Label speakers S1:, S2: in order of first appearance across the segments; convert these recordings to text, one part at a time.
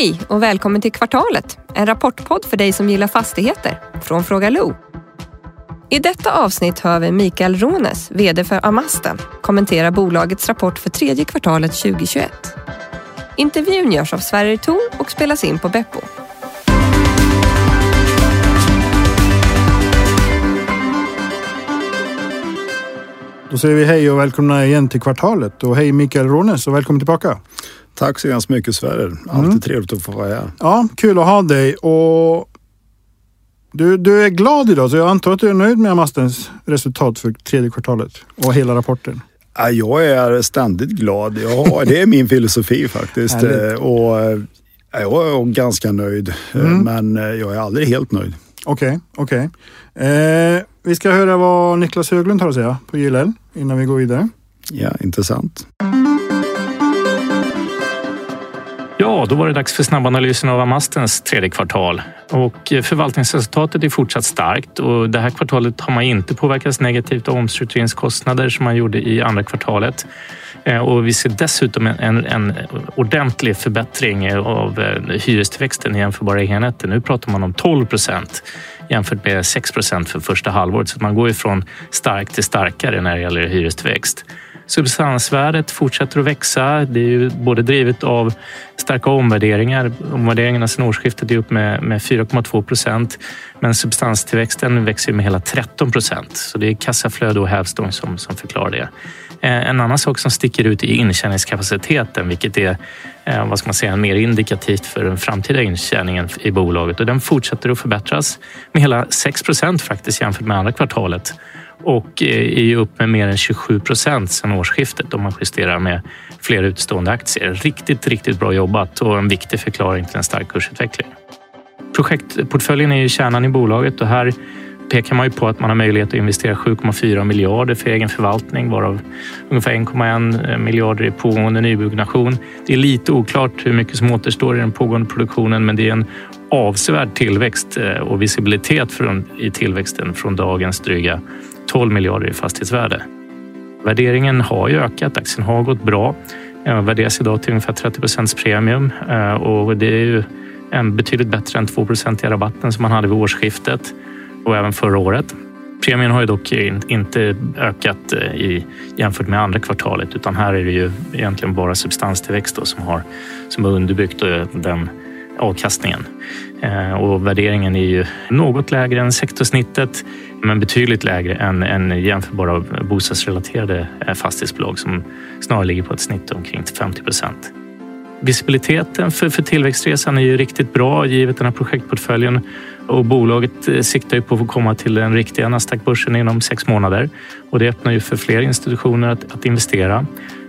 S1: Hej och välkommen till Kvartalet, en rapportpodd för dig som gillar fastigheter från Fråga Lo. I detta avsnitt hör vi Mikael Rones, VD för Amasta, kommentera bolagets rapport för tredje kvartalet 2021. Intervjun görs av Sverre Thor och spelas in på Beppo.
S2: Då säger vi hej och välkomna igen till kvartalet och hej Mikael Rones och välkommen tillbaka.
S3: Tack så hemskt mycket Sverre. Alltid mm. trevligt att få vara här.
S2: Ja, kul att ha dig och du, du är glad idag så jag antar att du är nöjd med Amastens resultat för tredje kvartalet och hela rapporten.
S3: Ja, jag är ständigt glad. Ja, det är min filosofi faktiskt. och jag är ganska nöjd, mm. men jag är aldrig helt nöjd.
S2: Okej, okay, okej. Okay. Eh, vi ska höra vad Niklas Höglund har att säga på JLL innan vi går vidare.
S3: Ja, intressant.
S4: Ja, då var det dags för snabbanalysen av Amastens tredje kvartal. Och eh, förvaltningsresultatet är fortsatt starkt och det här kvartalet har man inte påverkats negativt av omstruktureringskostnader som man gjorde i andra kvartalet. Eh, och vi ser dessutom en, en ordentlig förbättring av eh, hyrestillväxten i jämförbara enheter. Nu pratar man om 12 procent jämfört med 6 procent för första halvåret. Så man går ifrån starkt till starkare när det gäller hyrestillväxt. Substansvärdet fortsätter att växa. Det är ju både drivet av starka omvärderingar. Omvärderingarna sedan årsskiftet är upp med, med 4,2 procent. Men substanstillväxten växer med hela 13 procent. Så det är kassaflöde och hävstång som, som förklarar det. Eh, en annan sak som sticker ut är intjäningskapaciteten, vilket är eh, vad ska man säga, mer indikativt för den framtida intjäningen i bolaget. Och den fortsätter att förbättras med hela 6 procent faktiskt jämfört med andra kvartalet och eh, är är upp med mer än 27 procent sedan årsskiftet om man justerar med fler utstående aktier. Riktigt, riktigt bra jobbat och en viktig förklaring till en stark kursutveckling. Projektportföljen är ju kärnan i bolaget och här pekar man ju på att man har möjlighet att investera 7,4 miljarder för egen förvaltning varav ungefär 1,1 eh, miljarder i pågående nybyggnation. Det är lite oklart hur mycket som återstår i den pågående produktionen men det är en avsevärd tillväxt eh, och visibilitet i tillväxten från dagens dryga 12 miljarder i fastighetsvärde. Värderingen har ju ökat, aktien har gått bra. Eh, den värderas idag till ungefär 30 procents premium och det är ju en betydligt bättre än 2% i rabatten som man hade vid årsskiftet och även förra året. Premien har ju dock inte ökat eh, i, jämfört med andra kvartalet utan här är det ju egentligen bara substanstillväxt som har, som har underbyggt eh, den avkastningen. Eh, och värderingen är ju något lägre än sektorsnittet men betydligt lägre än, än jämförbara bostadsrelaterade eh, fastighetsbolag som snarare ligger på ett snitt omkring 50 procent. Visibiliteten för, för tillväxtresan är ju riktigt bra givet den här projektportföljen och bolaget eh, siktar ju på att få komma till den riktiga Nasdaq-börsen inom sex månader och det öppnar ju för fler institutioner att, att investera.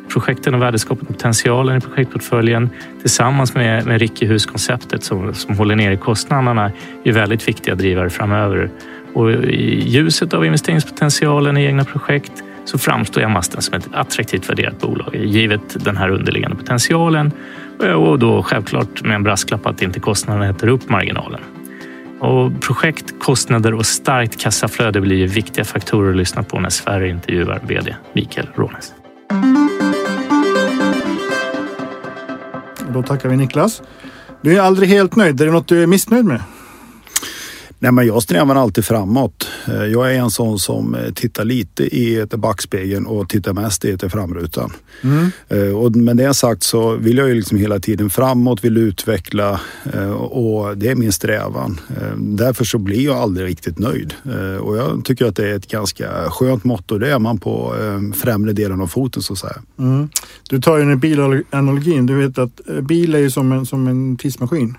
S4: Projekten och värdeskapet potentialen i projektportföljen tillsammans med, med Rickehus-konceptet som, som håller nere kostnaderna är väldigt viktiga drivare framöver. Och I ljuset av investeringspotentialen i egna projekt så framstår Amasten som ett attraktivt värderat bolag givet den här underliggande potentialen och då självklart med en brasklapp att inte kostnaderna äter upp marginalen. Och projekt, kostnader och starkt kassaflöde blir viktiga faktorer att lyssna på när Sverige intervjuar VD Mikael Rånes.
S2: Då tackar vi Niklas. Du är aldrig helt nöjd. Är det något du är missnöjd med?
S3: Nej, men jag strävar alltid framåt. Eh, jag är en sån som eh, tittar lite i backspegeln och tittar mest i framrutan. Mm. Eh, och med det sagt så vill jag ju liksom hela tiden framåt, vill utveckla och det är min strävan. Därför så blir jag aldrig riktigt nöjd och jag tycker att det är ett ganska skönt motto. Det är man på främre delen av foten så att säga. Mm.
S2: Du tar ju den bilanalogin. Du vet att bil är ju som en, som en tidsmaskin.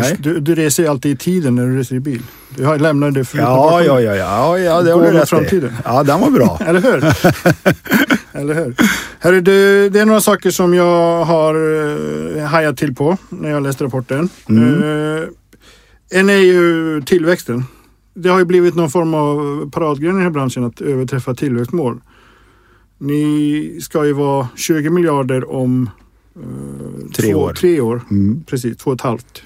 S2: Nej. Du, du reser ju alltid i tiden när du reser i bil. Du lämnar det för
S3: ja, ja, ja, ja, ja, det har du rätt framtiden. Ja, den var bra.
S2: Eller hur? Eller hur? Hörru, du, det är några saker som jag har uh, hajat till på när jag läste rapporten. Mm. Uh, en är ju tillväxten. Det har ju blivit någon form av paradgren i den här branschen att överträffa tillväxtmål. Ni ska ju vara 20 miljarder om
S3: uh, tre, två, år.
S2: tre år. Mm. Precis, två och ett halvt.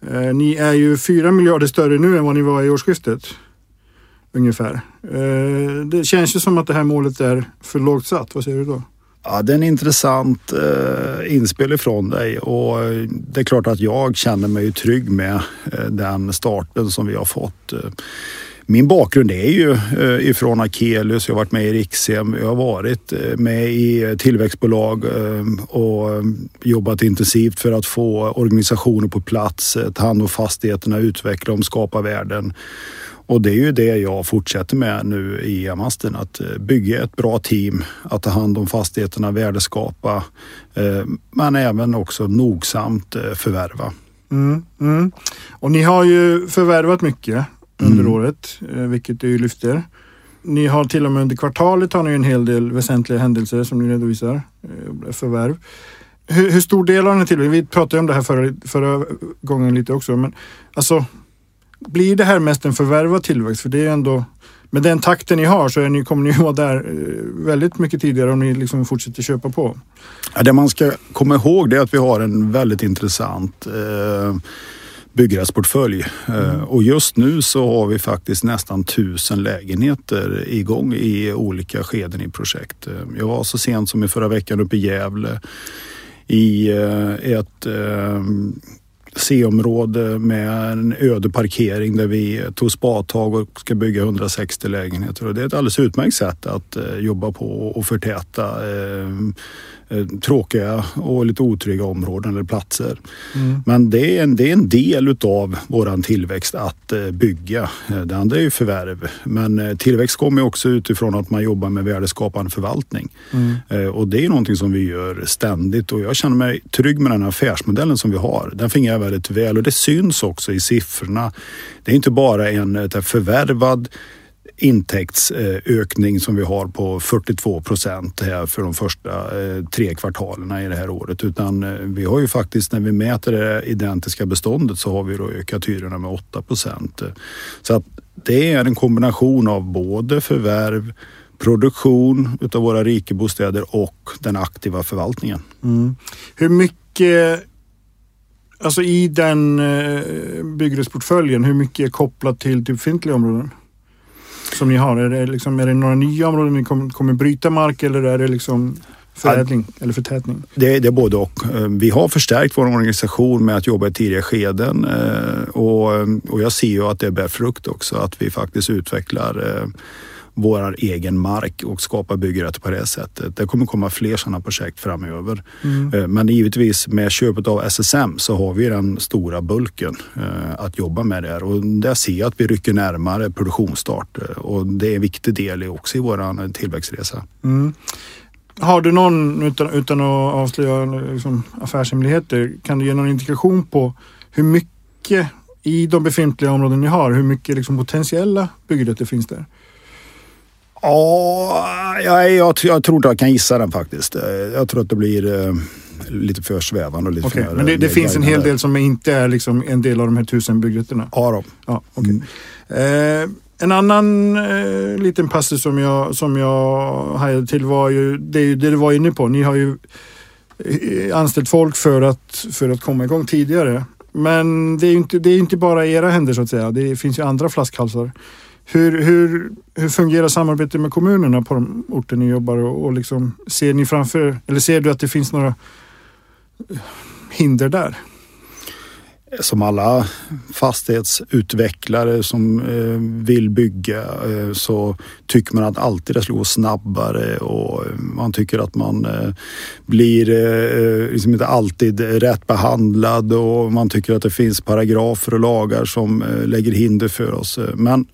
S2: Eh, ni är ju fyra miljarder större nu än vad ni var i årsskiftet. Ungefär. Eh, det känns ju som att det här målet är för lågt satt. Vad säger du då?
S3: Ja, det är en intressant eh, inspel ifrån dig och eh, det är klart att jag känner mig trygg med eh, den starten som vi har fått. Eh, min bakgrund är ju eh, ifrån Akelius, jag har varit med i Rikshem, jag har varit eh, med i tillväxtbolag eh, och jobbat intensivt för att få organisationer på plats, ta hand om fastigheterna, utveckla dem, skapa värden. Och det är ju det jag fortsätter med nu i Amasten, att bygga ett bra team, att ta hand om fastigheterna, värdeskapa, men även också nogsamt förvärva.
S2: Mm, mm. Och ni har ju förvärvat mycket under mm. året, eh, vilket du lyfter. Ni har till och med under kvartalet har ni en hel del väsentliga händelser som ni redovisar, eh, förvärv. Hur, hur stor del av den här tillväxten, vi pratade om det här förra, förra gången lite också, men alltså blir det här mest en förvärvad tillväxt? För det är ändå med den takten ni har så ni, kommer ni vara där eh, väldigt mycket tidigare om ni liksom fortsätter köpa på.
S3: Ja, det man ska komma ihåg är att vi har en väldigt intressant eh, byggrättsportfölj. Mm. Eh, och just nu så har vi faktiskt nästan tusen lägenheter igång i olika skeden i projekt. Eh, jag var så sent som i förra veckan uppe i Gävle i eh, ett C-område med en öde parkering där vi tog spadtag och ska bygga 160 lägenheter. Och det är ett alldeles utmärkt sätt att jobba på och förtäta tråkiga och lite otrygga områden eller platser. Mm. Men det är, en, det är en del utav våran tillväxt att eh, bygga. Eh, det andra är ju förvärv. Men tillväxt kommer också utifrån att man jobbar med värdeskapande förvaltning. Mm. Och det är någonting som vi gör ständigt och jag känner mig trygg med den här affärsmodellen som vi har. Den fungerar väldigt väl och det syns också i siffrorna. Det är inte bara en förvärvad intäktsökning som vi har på 42 procent här för de första eh, tre kvartalen i det här året. Utan eh, vi har ju faktiskt när vi mäter det identiska beståndet så har vi då ökat hyrorna med 8 procent. Så att det är en kombination av både förvärv, produktion utav våra rikebostäder och den aktiva förvaltningen. Mm.
S2: Hur mycket Alltså i den eh, byggrättsportföljen, hur mycket är kopplat till befintliga områden? Som ni har? Är det, liksom, är det några nya områden ni kommer, kommer bryta mark eller är det liksom förädling eller förtätning?
S3: Det, det är både och. Eh, vi har förstärkt vår organisation med att jobba i tidiga skeden eh, och, och jag ser ju att det bär frukt också. Att vi faktiskt utvecklar eh, vår egen mark och skapa byggrätter på det sättet. Det kommer komma fler sådana projekt framöver. Mm. Eh, men givetvis med köpet av SSM så har vi den stora bulken eh, att jobba med där och där ser jag att vi rycker närmare produktionsstart eh, och det är en viktig del också i vår tillväxtresa. Mm.
S2: Har du någon, utan, utan att avslöja liksom, affärshemligheter, kan du ge någon indikation på hur mycket i de befintliga områden ni har, hur mycket liksom, potentiella byggrätter finns där?
S3: Ja, jag, jag, jag tror inte jag kan gissa den faktiskt. Jag tror att det blir eh, lite för svävande. Och lite
S2: okay, för, men det, det finns en hel del som inte är liksom en del av de här tusen byggrätterna?
S3: Ja, då.
S2: ja okay. Mm. Eh, en annan eh, liten passus som jag, som jag hajade till var ju det, det du var inne på. Ni har ju eh, anställt folk för att, för att komma igång tidigare. Men det är inte, det är inte bara era händer så att säga. Det finns ju andra flaskhalsar. Hur, hur, hur fungerar samarbetet med kommunerna på de orter ni jobbar och, och liksom, ser ni framför, eller ser du att det finns några hinder där?
S3: Som alla fastighetsutvecklare som eh, vill bygga eh, så tycker man att alltid det ska gå snabbare och eh, man tycker att man eh, blir eh, liksom inte alltid rätt behandlad och man tycker att det finns paragrafer och lagar som eh, lägger hinder för oss. Eh, men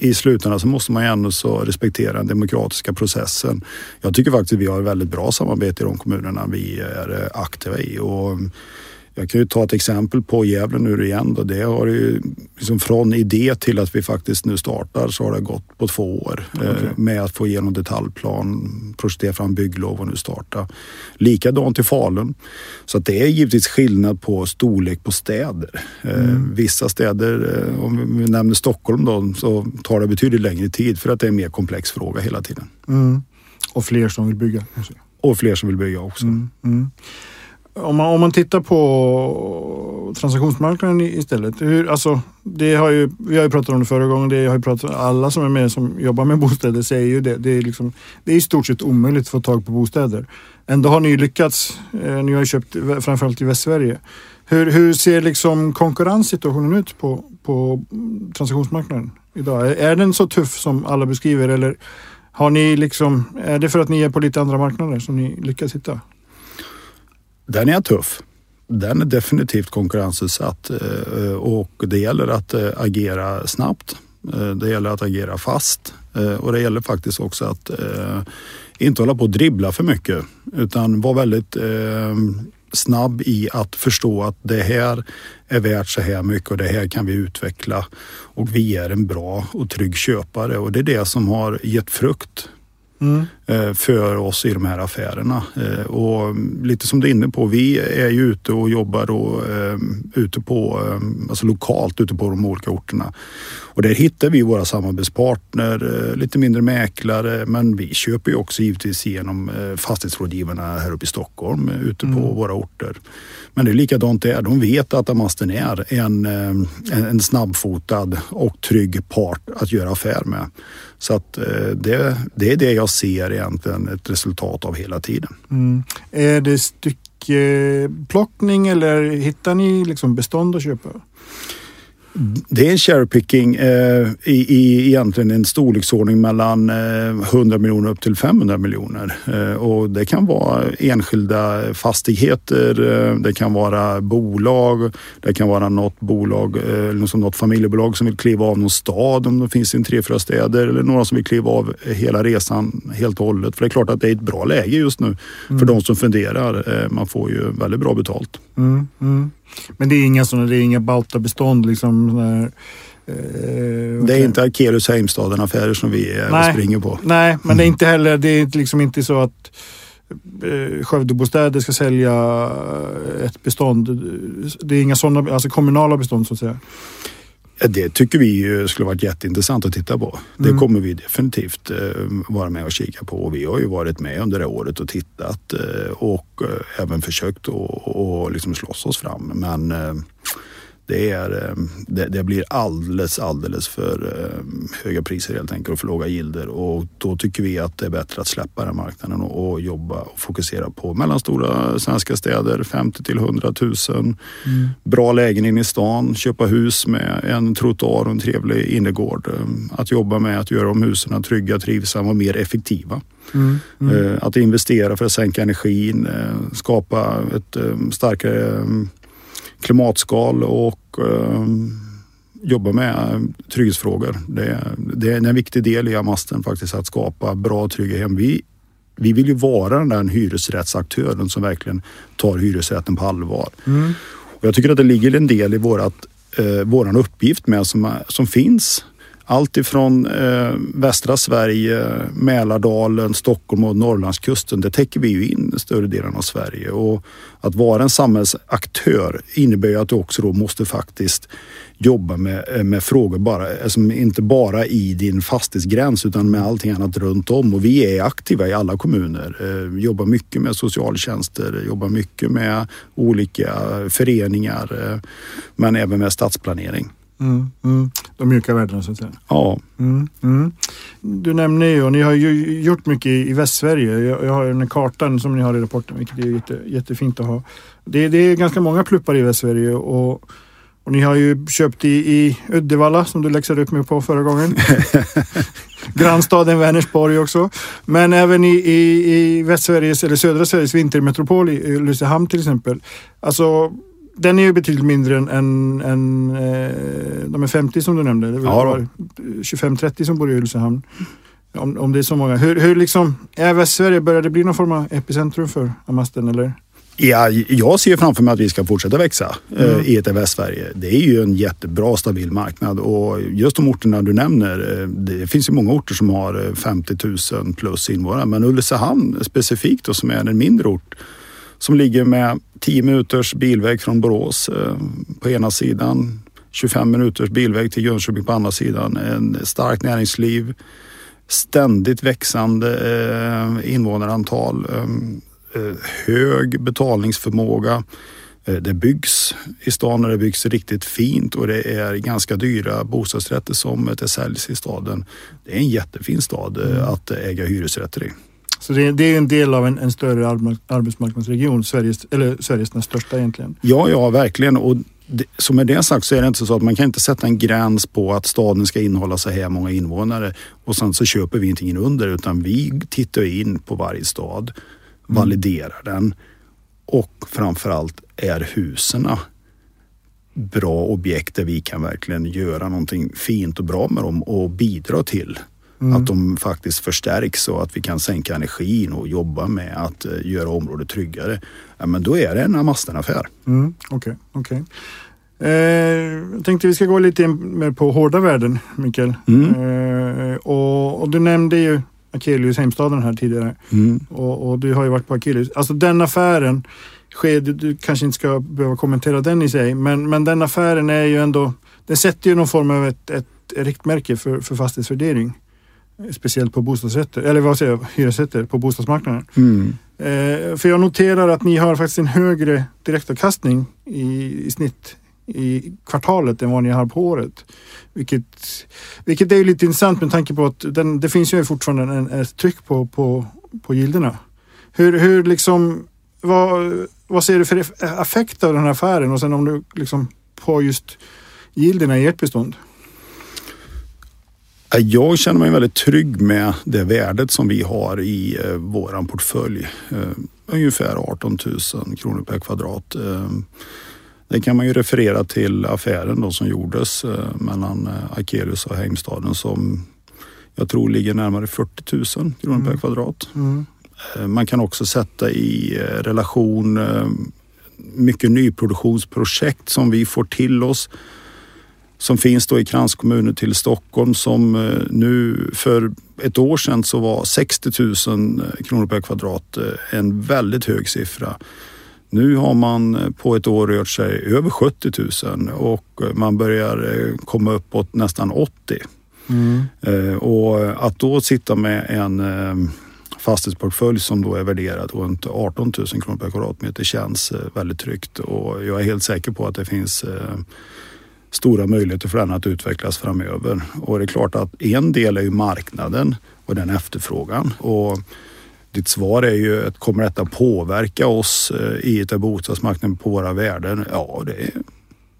S3: i slutändan så måste man ju ändå så respektera den demokratiska processen. Jag tycker faktiskt att vi har ett väldigt bra samarbete i de kommunerna vi är eh, aktiva i och jag kan ju ta ett exempel på Gävle nu igen. Då. Det har ju liksom från idé till att vi faktiskt nu startar så har det gått på två år okay. eh, med att få igenom detaljplan, projektera fram bygglov och nu starta. Likadant i Falun. Så det är givetvis skillnad på storlek på städer. Eh, mm. Vissa städer, eh, om vi nämner Stockholm då, så tar det betydligt längre tid för att det är en mer komplex fråga hela tiden.
S2: Mm. Och fler som vill bygga?
S3: Och fler som vill bygga också. Mm.
S2: Om man, om man tittar på transaktionsmarknaden istället. Hur, alltså, det har ju, vi har ju pratat om det förra gången. Det har ju pratat, alla som är med som jobbar med bostäder säger ju det. Det är, liksom, det är i stort sett omöjligt att få tag på bostäder. Ändå har ni lyckats. Eh, ni har ju köpt framförallt i Västsverige. Hur, hur ser liksom konkurrenssituationen ut på, på transaktionsmarknaden idag? Är den så tuff som alla beskriver eller har ni liksom, är det för att ni är på lite andra marknader som ni lyckas hitta?
S3: Den är tuff. Den är definitivt konkurrensutsatt eh, och det gäller att eh, agera snabbt. Eh, det gäller att agera fast och det gäller faktiskt också att inte hålla på och dribbla för mycket utan vara väldigt snabb i att förstå att det här är värt så här mycket och det här kan vi utveckla och vi är en bra och trygg köpare och det är det som har gett frukt mm för oss i de här affärerna. Eh, och lite som du är inne på, vi är ju ute och jobbar och, ute på, alltså lokalt ute på de olika orterna. Och där hittar vi våra samarbetspartner, eh, lite mindre mäklare, men vi köper ju också givetvis genom fastighetsrådgivarna här uppe i Stockholm, ute på mm. våra orter. Men det är likadant där. De vet att Amasten är en, en, en snabbfotad och trygg part att göra affär med. Så att det, det är det jag ser egentligen ett resultat av hela tiden.
S2: Mm. Är det styckeplockning eller hittar ni liksom bestånd att köpa?
S3: Det är en cherry eh, i, i egentligen en storleksordning mellan eh, 100 miljoner upp till 500 miljoner. Eh, och det kan vara enskilda fastigheter, eh, det kan vara bolag, det kan vara något bolag, eh, något familjebolag som vill kliva av någon stad om det finns i tre, fyra städer eller några som vill kliva av hela resan helt och hållet. För det är klart att det är ett bra läge just nu mm. för de som funderar. Eh, man får ju väldigt bra betalt.
S2: Mm, mm. Men det är inga sådana, det är inga Bauta-bestånd liksom? Där,
S3: eh, det är inte Akelius Heimstaden-affärer som vi nej, springer på.
S2: Nej, men det är inte heller, det är liksom inte så att eh, Skövdebostäder ska sälja ett bestånd. Det är inga sådana, alltså kommunala bestånd så att säga.
S3: Det tycker vi skulle varit jätteintressant att titta på. Det mm. kommer vi definitivt eh, vara med och kika på. Vi har ju varit med under det året och tittat eh, och eh, även försökt att liksom slåss oss fram. Men det, är, eh, det, det, blir alldeles, alldeles för eh, höga priser helt enkelt och för låga gilder och då tycker vi att det är bättre att släppa den marknaden och, och jobba och fokusera på mellanstora svenska städer, 50 till 100 000. Mm. Bra lägen in i stan, köpa hus med en trottoar och en trevlig innergård. Eh, att jobba med att göra om husen trygga, trivsamma och mer effektiva. Mm, mm. Att investera för att sänka energin, skapa ett starkare klimatskal och eh, jobba med trygghetsfrågor. Det, det, är en viktig del i Amasten faktiskt att skapa bra och trygga hem. Vi, vi vill ju vara den där hyresrättsaktören som verkligen tar hyresrätten på allvar. Mm. Och jag tycker att det ligger en del i vårat, eh, våran uppgift med som, som finns allt ifrån eh, västra Sverige, Mälardalen, Stockholm och Norrlandskusten. Det täcker vi ju in större delen av Sverige och att vara en samhällsaktör innebär ju att du också då måste faktiskt jobba med, eh, med frågor bara, alltså inte bara i din fastighetsgräns utan med allting annat runt om och vi är aktiva i alla kommuner. Eh, jobbar mycket med socialtjänster, jobbar mycket med olika eh, föreningar eh, men även med stadsplanering.
S2: Mm, mm. De mjuka värdena så att säga.
S3: Ja.
S2: Mm, mm. du nämner ju, och ni har ju gjort mycket i, Västsverige. Jag, jag har den kartan som ni har i rapporten, vilket är jätte, jättefint att ha. Det, det är ganska många pluppar i Västsverige och, och ni har ju köpt i, i Uddevalla som du läxade upp mig på förra gången. Grannstaden Vänersborg också. Men även i, i, i Västsveriges eller södra Sveriges vintermetropol i Ulricehamn till exempel. Alltså den är ju betydligt mindre än, än, än eh, de är 50 som du nämnde. Det var ja, 25-30 som bor i Ulricehamn. Om, om det är så många. Hur, hur liksom, är Västsverige, börjar det bli någon form av epicentrum för Amasten eller?
S3: Ja, jag ser framför mig att vi ska fortsätta växa eh, mm. i ett Västsverige. Det är ju en jättebra stabil marknad och just de orterna du nämner. Eh, det finns ju många orter som har 50 eh, 000 plus invånare men Ulricehamn specifikt då, som är en mindre ort som ligger med 10 minuters bilväg från Borås eh, på ena sidan, 25 minuters bilväg till Jönköping på andra sidan. En starkt näringsliv, ständigt växande eh, invånarantal. Eh, hög betalningsförmåga. Det byggs i stan och det byggs riktigt fint och det är ganska dyra bostadsrätter som det säljs i staden. Det är en jättefin stad att äga hyresrätter i.
S2: Så det, det är en del av en, en större arbets- arbetsmarknadsregion, Sveriges, eller Sveriges näst största egentligen.
S3: Ja, ja, verkligen. Och det, så med det sagt så är det inte så att man kan inte sätta en gräns på att staden ska innehålla så här många invånare och sen så köper vi ingenting under utan vi tittar in på varje stad, validerar den och framförallt är husen bra objekt där vi kan verkligen göra någonting fint och bra med dem och bidra till att de faktiskt förstärks och att vi kan sänka energin och jobba med att eh, göra området tryggare. Ja, men då är det en Amasten-affär.
S2: Mm, Okej, okej. Eh, jag tänkte vi ska gå lite mer på hårda värden, Mikael.
S3: Mm.
S2: Eh, och, och du nämnde ju Akelius, Heimstaden här tidigare.
S3: Mm.
S2: Och, och du har ju varit på Akelius. Alltså den affären, sker, du, du kanske inte ska behöva kommentera den i sig, men, men den affären är ju ändå, den sätter ju någon form av ett, ett riktmärke för, för fastighetsvärdering. Speciellt på bostadsrätter, eller vad säger jag, hyresrätter på bostadsmarknaden.
S3: Mm.
S2: Eh, för jag noterar att ni har faktiskt en högre direktavkastning i, i snitt i kvartalet än vad ni har på året. Vilket, vilket är lite intressant med tanke på att den, det finns ju fortfarande en, ett tryck på, på, på gilderna. Hur, hur liksom, vad, vad ser du för eff- effekt av den här affären och sen om du liksom på just gilderna i ert bestånd?
S3: Ja, Jag känner mig väldigt trygg med det värdet som vi har i eh, våran portfölj. Eh, ungefär 18 000 kronor per kvadrat. Eh, det kan man ju referera till affären då som gjordes eh, mellan eh, Akelius och Heimstaden som jag tror ligger närmare 40 000 kronor per kvadrat.
S2: Mm.
S3: Eh, Man kan också sätta i eh, relation eh, mycket nyproduktionsprojekt som vi får till oss som finns då i kranskommuner till Stockholm som eh, nu för ett år sedan så var 60 000 kronor per kvadrat eh, en väldigt hög siffra. Nu har man eh, på ett år rört sig över 70 000 och eh, man börjar eh, komma uppåt nästan 80.
S2: Mm.
S3: Eh, Och att då sitta med en eh, fastighetsportfölj som då är värderad runt 18 000 kronor per kvadratmeter känns eh, väldigt tryggt och jag är helt säker på att det finns eh, stora möjligheter för den att utvecklas framöver. Och det är klart att en del är ju marknaden och den efterfrågan. Och ditt svar är ju att kommer detta påverka oss eh, i ett bostadsmarknaden på våra värden? Ja, det,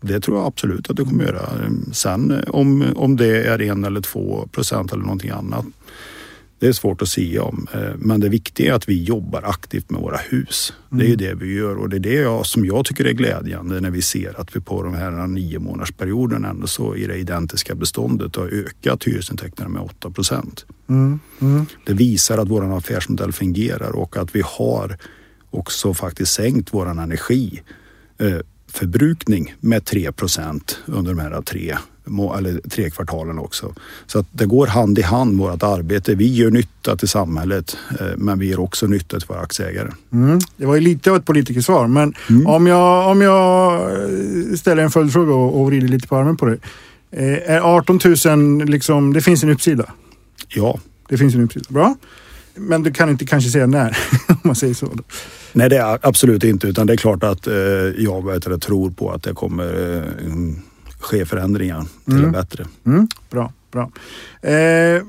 S3: det tror jag absolut att det kommer göra. Sen om, om det är en eller två procent eller någonting annat. Det är svårt att säga om. Eh, Men det viktiga är att vi jobbar aktivt med våra hus. Det är ju det vi gör och det är det jag, som jag tycker är glädjande när vi ser att vi på de här nio månadersperioden ändå så i det identiska beståndet har ökat hyresintäkterna med 8 procent.
S2: Mm. Mm.
S3: Det visar att vår affärsmodell fungerar och att vi har också faktiskt sänkt vår energi eh, med 3 procent under de här tre, eller tre kvartalen också. Så att det går hand i hand vårt arbete. Vi gör nytta till samhället eh, men vi gör också nytta till våra aktieägare.
S2: Mm. Det var ju lite av ett politikersvar, men om, jag, om jag eh, ställer en följdfråga och, vrider lite på armen på det. Eh, är 18 000 liksom, det finns en uppsida?
S3: Ja,
S2: Det finns en uppsida. Bra. Men du kan inte kanske säga när, om man säger så. Då.
S3: nej det är absolut inte utan det är klart att eh, jag vet, tror på att det kommer eh, mm, ske förändringar till det bättre.
S2: Mm. Bra, bra. Eh,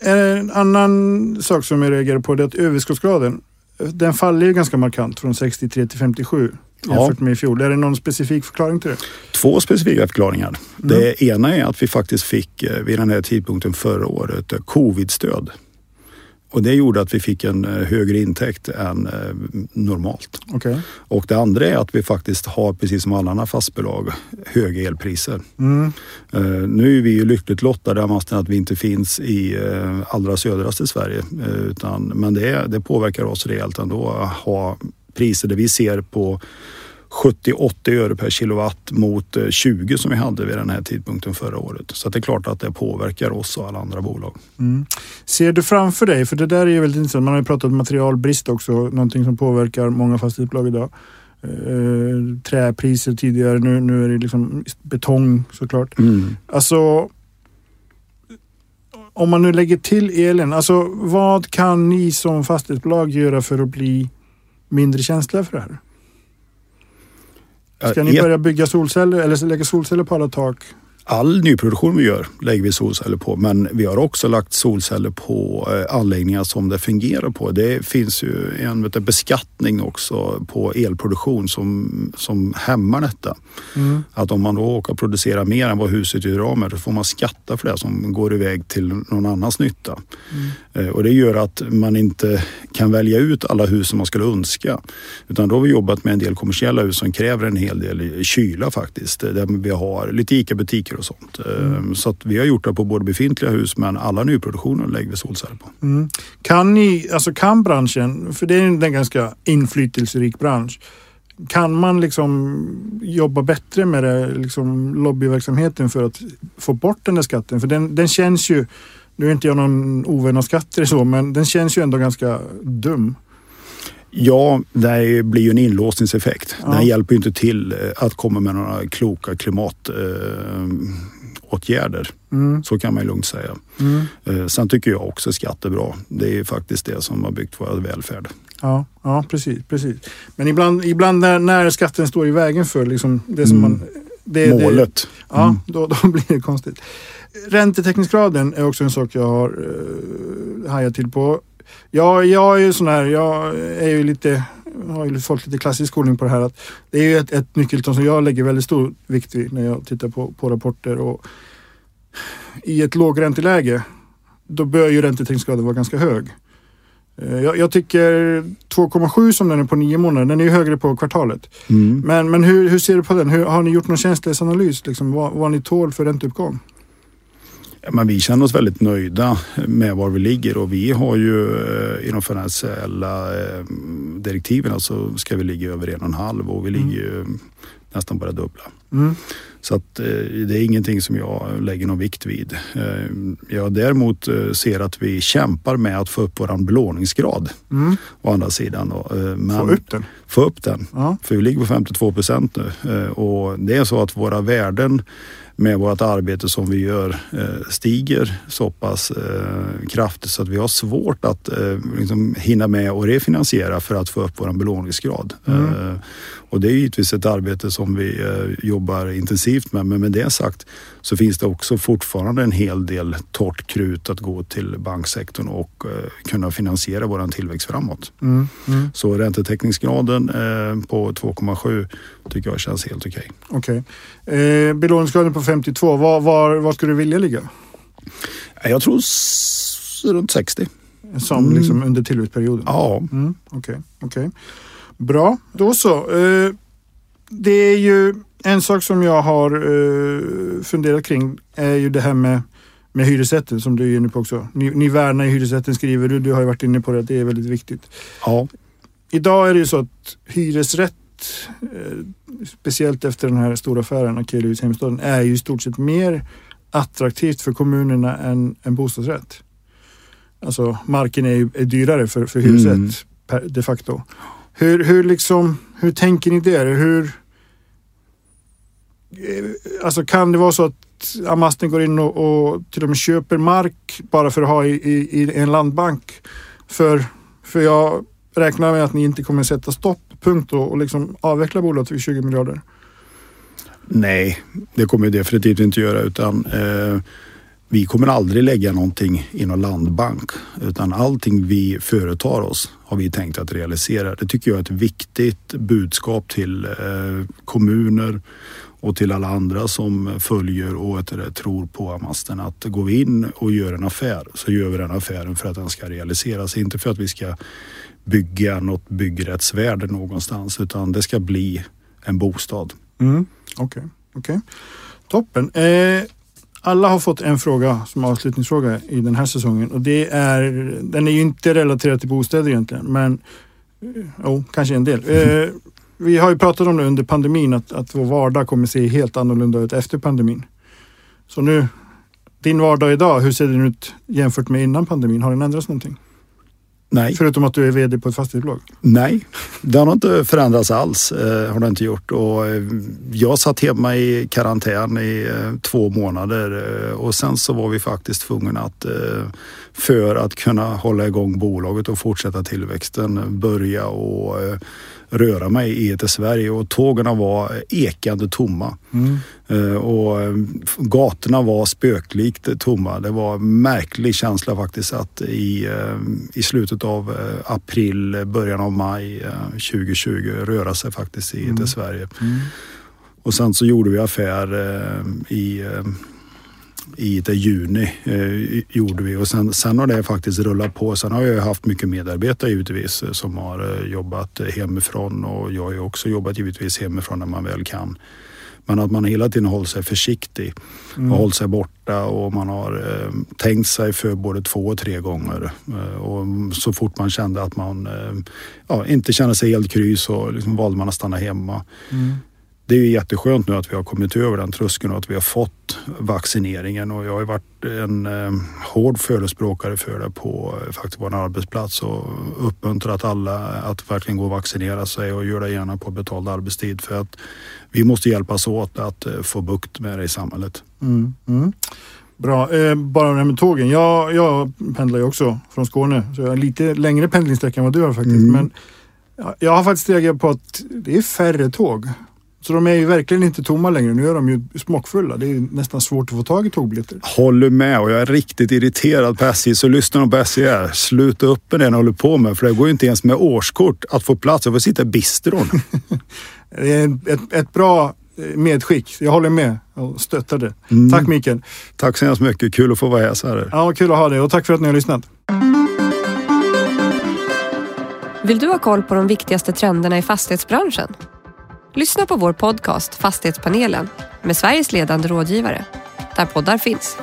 S2: en annan sak som jag reagerar på det är att överskottsgraden, den faller ju ganska markant från 63 till 57 jämfört med i fjol. Är det någon specifik förklaring till det?
S3: Två specifika förklaringar. Det ena är att vi faktiskt fick eh, vid den här tidpunkten förra året eh, covidstöd. Och det gjorde att vi fick en eh, högre intäkt än eh, normalt.
S2: Okej.
S3: Och det andra är att vi faktiskt har, precis som alla andra fastbolag, höga elpriser.
S2: Mm.
S3: Eh, nu är vi ju lyckligt lottade att vi inte finns i allra södraste Sverige. Utan, men det, det påverkar oss rejält ändå att ha priser där vi ser på 70-80 öre per kilowatt mot eh, 20 som vi hade vid den här tidpunkten förra året. Så det är klart att det påverkar oss och alla andra bolag.
S2: Mm. Ser du framför dig, för det där är ju väldigt intressant, man har ju pratat om materialbrist också, någonting som påverkar många fastighetsbolag idag. Eh, träpriser tidigare, nu, nu är det liksom betong såklart.
S3: Mm.
S2: Alltså, om man nu lägger till elen, alltså vad kan ni som fastighetsbolag göra för att bli mindre känsliga för det här? Ska ni börja bygga solceller eller lägga solceller på alla tak?
S3: All nyproduktion vi gör lägger vi solceller på men vi har också lagt solceller på eh, anläggningar som det fungerar på. Det finns ju en vet beskattning också på elproduktion som, som hämmar detta.
S2: Mm.
S3: Att om man då åker och producerar mer än vad huset gör av med, då får man skatta för det som går iväg till någon annans nytta. Eh, Och det gör att man inte kan välja ut alla hus som man skulle önska. Utan då har vi jobbat med en del kommersiella hus som kräver en hel del kyla faktiskt. eh, Där vi har lite ICA-butiker och sånt. Mm. Så att vi har gjort det på både befintliga hus men alla nyproduktioner lägger vi solceller på.
S2: Mm. Kan ni, alltså kan branschen, för det är en en ganska inflytelserik bransch. Kan man liksom jobba bättre med det, liksom lobbyverksamheten för att få bort den där skatten? För den, den känns ju, nu är inte jag någon ovän av skatter så, men den känns ju ändå ganska dum.
S3: Ja, det blir ju en inlåsningseffekt.
S2: Ja.
S3: Den hjälper ju inte till eh, att komma med några kloka klimatåtgärder. åtgärder.
S2: Mm.
S3: Så kan man ju lugnt säga.
S2: Mm.
S3: Eh, Sen tycker jag också skatt är bra. Det är faktiskt det som har byggt vår välfärd.
S2: Ja, ja precis, precis. Men ibland, ibland när, när skatten står i vägen för liksom det som
S3: Mm.
S2: man... Det, Det,
S3: Målet.
S2: Ja,
S3: Mm.
S2: då, då blir det konstigt. Räntetäckningsgraden är också en sak jag har uh, hajat till på. Jag, jag är ju sån här, jag är ju lite, har ju fått lite klassisk skolning på det här att det är ju ett, ett nyckeltal som jag lägger väldigt stor vikt vid när jag tittar på, på rapporter och i ett lågränteläge då bör ju räntetäckningsgraden vara ganska hög. Eh, Jag, jag tycker 2,7 som den är på nio månader, den är ju högre på kvartalet.
S3: Mm.
S2: Men, men hur, hur ser du på den? Hur, har ni gjort någon känslighetsanalys? Liksom, vad, vad ni tål för ränteuppgång?
S3: Men vi känner oss väldigt nöjda med var vi ligger och vi har ju eh, i de finansiella eh, direktiven så ska vi ligga över en och en halv och vi ligger ju nästan bara dubbla.
S2: Mm.
S3: Så att eh, det är ingenting som jag lägger någon vikt vid. Jag däremot ser att vi kämpar med att få upp våran belåningsgrad
S2: Mm.
S3: å andra sidan. Men
S2: Få upp den.
S3: få upp den.
S2: Ja.
S3: För vi ligger på 52 procent nu och det är så att våra värden med vårt arbete som vi gör eh, stiger så pass eh, kraftigt så att vi har svårt att eh, liksom hinna med och refinansiera för att få upp vår belåningsgrad.
S2: Mm.
S3: Och det är givetvis ett arbete som vi eh, jobbar intensivt med men med det sagt så finns det också fortfarande en hel del torrt krut att gå till banksektorn och eh, kunna finansiera vår tillväxt framåt.
S2: Mm. Mm.
S3: Så räntetäckningsgraden eh, på 2,7 tycker jag känns helt okej.
S2: Okej. Eh, belåningsgraden på 52, var, var, var skulle du vilja ligga?
S3: Jag tror runt 60.
S2: Som
S3: Mm.
S2: liksom under tillväxtperioden?
S3: Ja,
S2: Mm, Okej, okej. Bra, då så. Eh, det är ju en sak som jag har eh, funderat kring är ju det här med, med hyresrätten som du är inne på också. Ni, ni värnar hyresrätten skriver du. Du har ju varit inne på det, att det är väldigt viktigt.
S3: ja,
S2: Idag är det ju så att hyresrätt, eh, speciellt efter den här stora affären Akelius Heimstaden, är ju i stort sett mer attraktivt för kommunerna än, än bostadsrätt. Alltså marken är är dyrare för, för hyresrätt
S3: Mm.
S2: per, de facto. Hur, hur, liksom, hur tänker ni där? Hur, eh, alltså kan det vara så att Amasten går in och, och till och med köper mark bara för att ha i, i, i en landbank? För, för jag räknar med att ni inte kommer sätta stopp, punkt och, och liksom avveckla bolaget vid 20 miljarder.
S3: nej, det kommer vi definitivt inte göra utan eh, vi kommer aldrig lägga någonting i någon landbank utan allting vi företar oss har vi tänkt att realisera. Det tycker jag är ett viktigt budskap till eh, kommuner och till alla andra som följer och eh, tror på Amasten att går vi in och gör en affär så gör vi den affären för att den ska realiseras. Inte för att vi ska bygga något byggrättsvärde någonstans utan det ska bli en bostad.
S2: Mm. Okej, okej. Toppen. Eh, alla har fått en fråga som avslutningsfråga i den här säsongen och det är, den är ju inte relaterad till bostäder egentligen, men jo, jo, kanske en del. Eh, vi har ju pratat om det under pandemin att, att vår vardag kommer se helt annorlunda ut efter pandemin. Så nu, din vardag idag, hur ser den ut jämfört med innan pandemin? Har den ändrats någonting?
S3: Nej.
S2: Förutom att du är VD på ett fastighetsbolag?
S3: Nej, det har inte förändrats alls. Eh, har det inte gjort. Och, eh, jag satt hemma i karantän i eh, två månader eh, och sen så var vi faktiskt tvungna att eh, för att kunna hålla igång bolaget och fortsätta tillväxten börja och eh, röra mig i ett Sverige och tågen var ekande tomma. Mm. Och gatorna var spöklikt tomma. Det var en märklig känsla faktiskt att i, i slutet av april, början av maj 2020 röra sig faktiskt i mm. ett Sverige. Mm. Och sen så gjorde vi affär i i det juni eh, gjorde vi och sen, sen har det faktiskt rullat på. Sen har jag haft mycket medarbetare givetvis eh, som har eh, jobbat hemifrån och jag har ju också jobbat givetvis hemifrån när man väl kan. Men att man hela tiden håller sig försiktig mm. och håller sig borta och man har eh, tänkt sig för både två och tre gånger. Eh, och så fort man kände att man eh, ja, inte kände sig helt kry så liksom valde man att stanna hemma. Mm det är ju jätteskönt nu att vi har kommit över den tröskeln och att vi har fått vaccineringen och jag har varit en eh, hård förespråkare för det på eh, faktiskt vår arbetsplats och uppmuntrat alla att verkligen gå och vaccinera sig och göra det gärna på betald arbetstid för att vi måste hjälpas åt att eh, få bukt med det i samhället. Mm, mm.
S2: Bra, eh, bara det här med tågen. Jag, jag pendlar ju också från Skåne så jag har lite längre pendlingssträcka än vad du har faktiskt. Mm. Men jag har faktiskt reagerat på att det är färre tåg. Så de är ju verkligen inte tomma längre. Nu är de ju smockfulla. Det är nästan svårt att få tag i tågbiljetter.
S3: Håller med och jag är riktigt irriterad på SJ. Så lyssna på SJ här. Sluta upp med det ni håller på med. För det går ju inte ens med årskort att få plats. Jag får sitta i bistron.
S2: det är ett, ett bra eh, medskick. Jag håller med och stöttar det. Mm. Tack Mikael.
S3: Tack så hemskt mycket. Kul att få vara här. Så här.
S2: Ja, kul att ha dig och tack för att ni har lyssnat.
S1: Vill du ha koll på de viktigaste trenderna i fastighetsbranschen? Lyssna på vår podcast Fastighetspanelen med Sveriges ledande rådgivare, där poddar finns.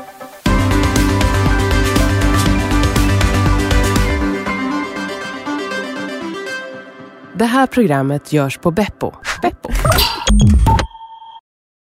S5: Det här programmet görs på Beppo. Beppo.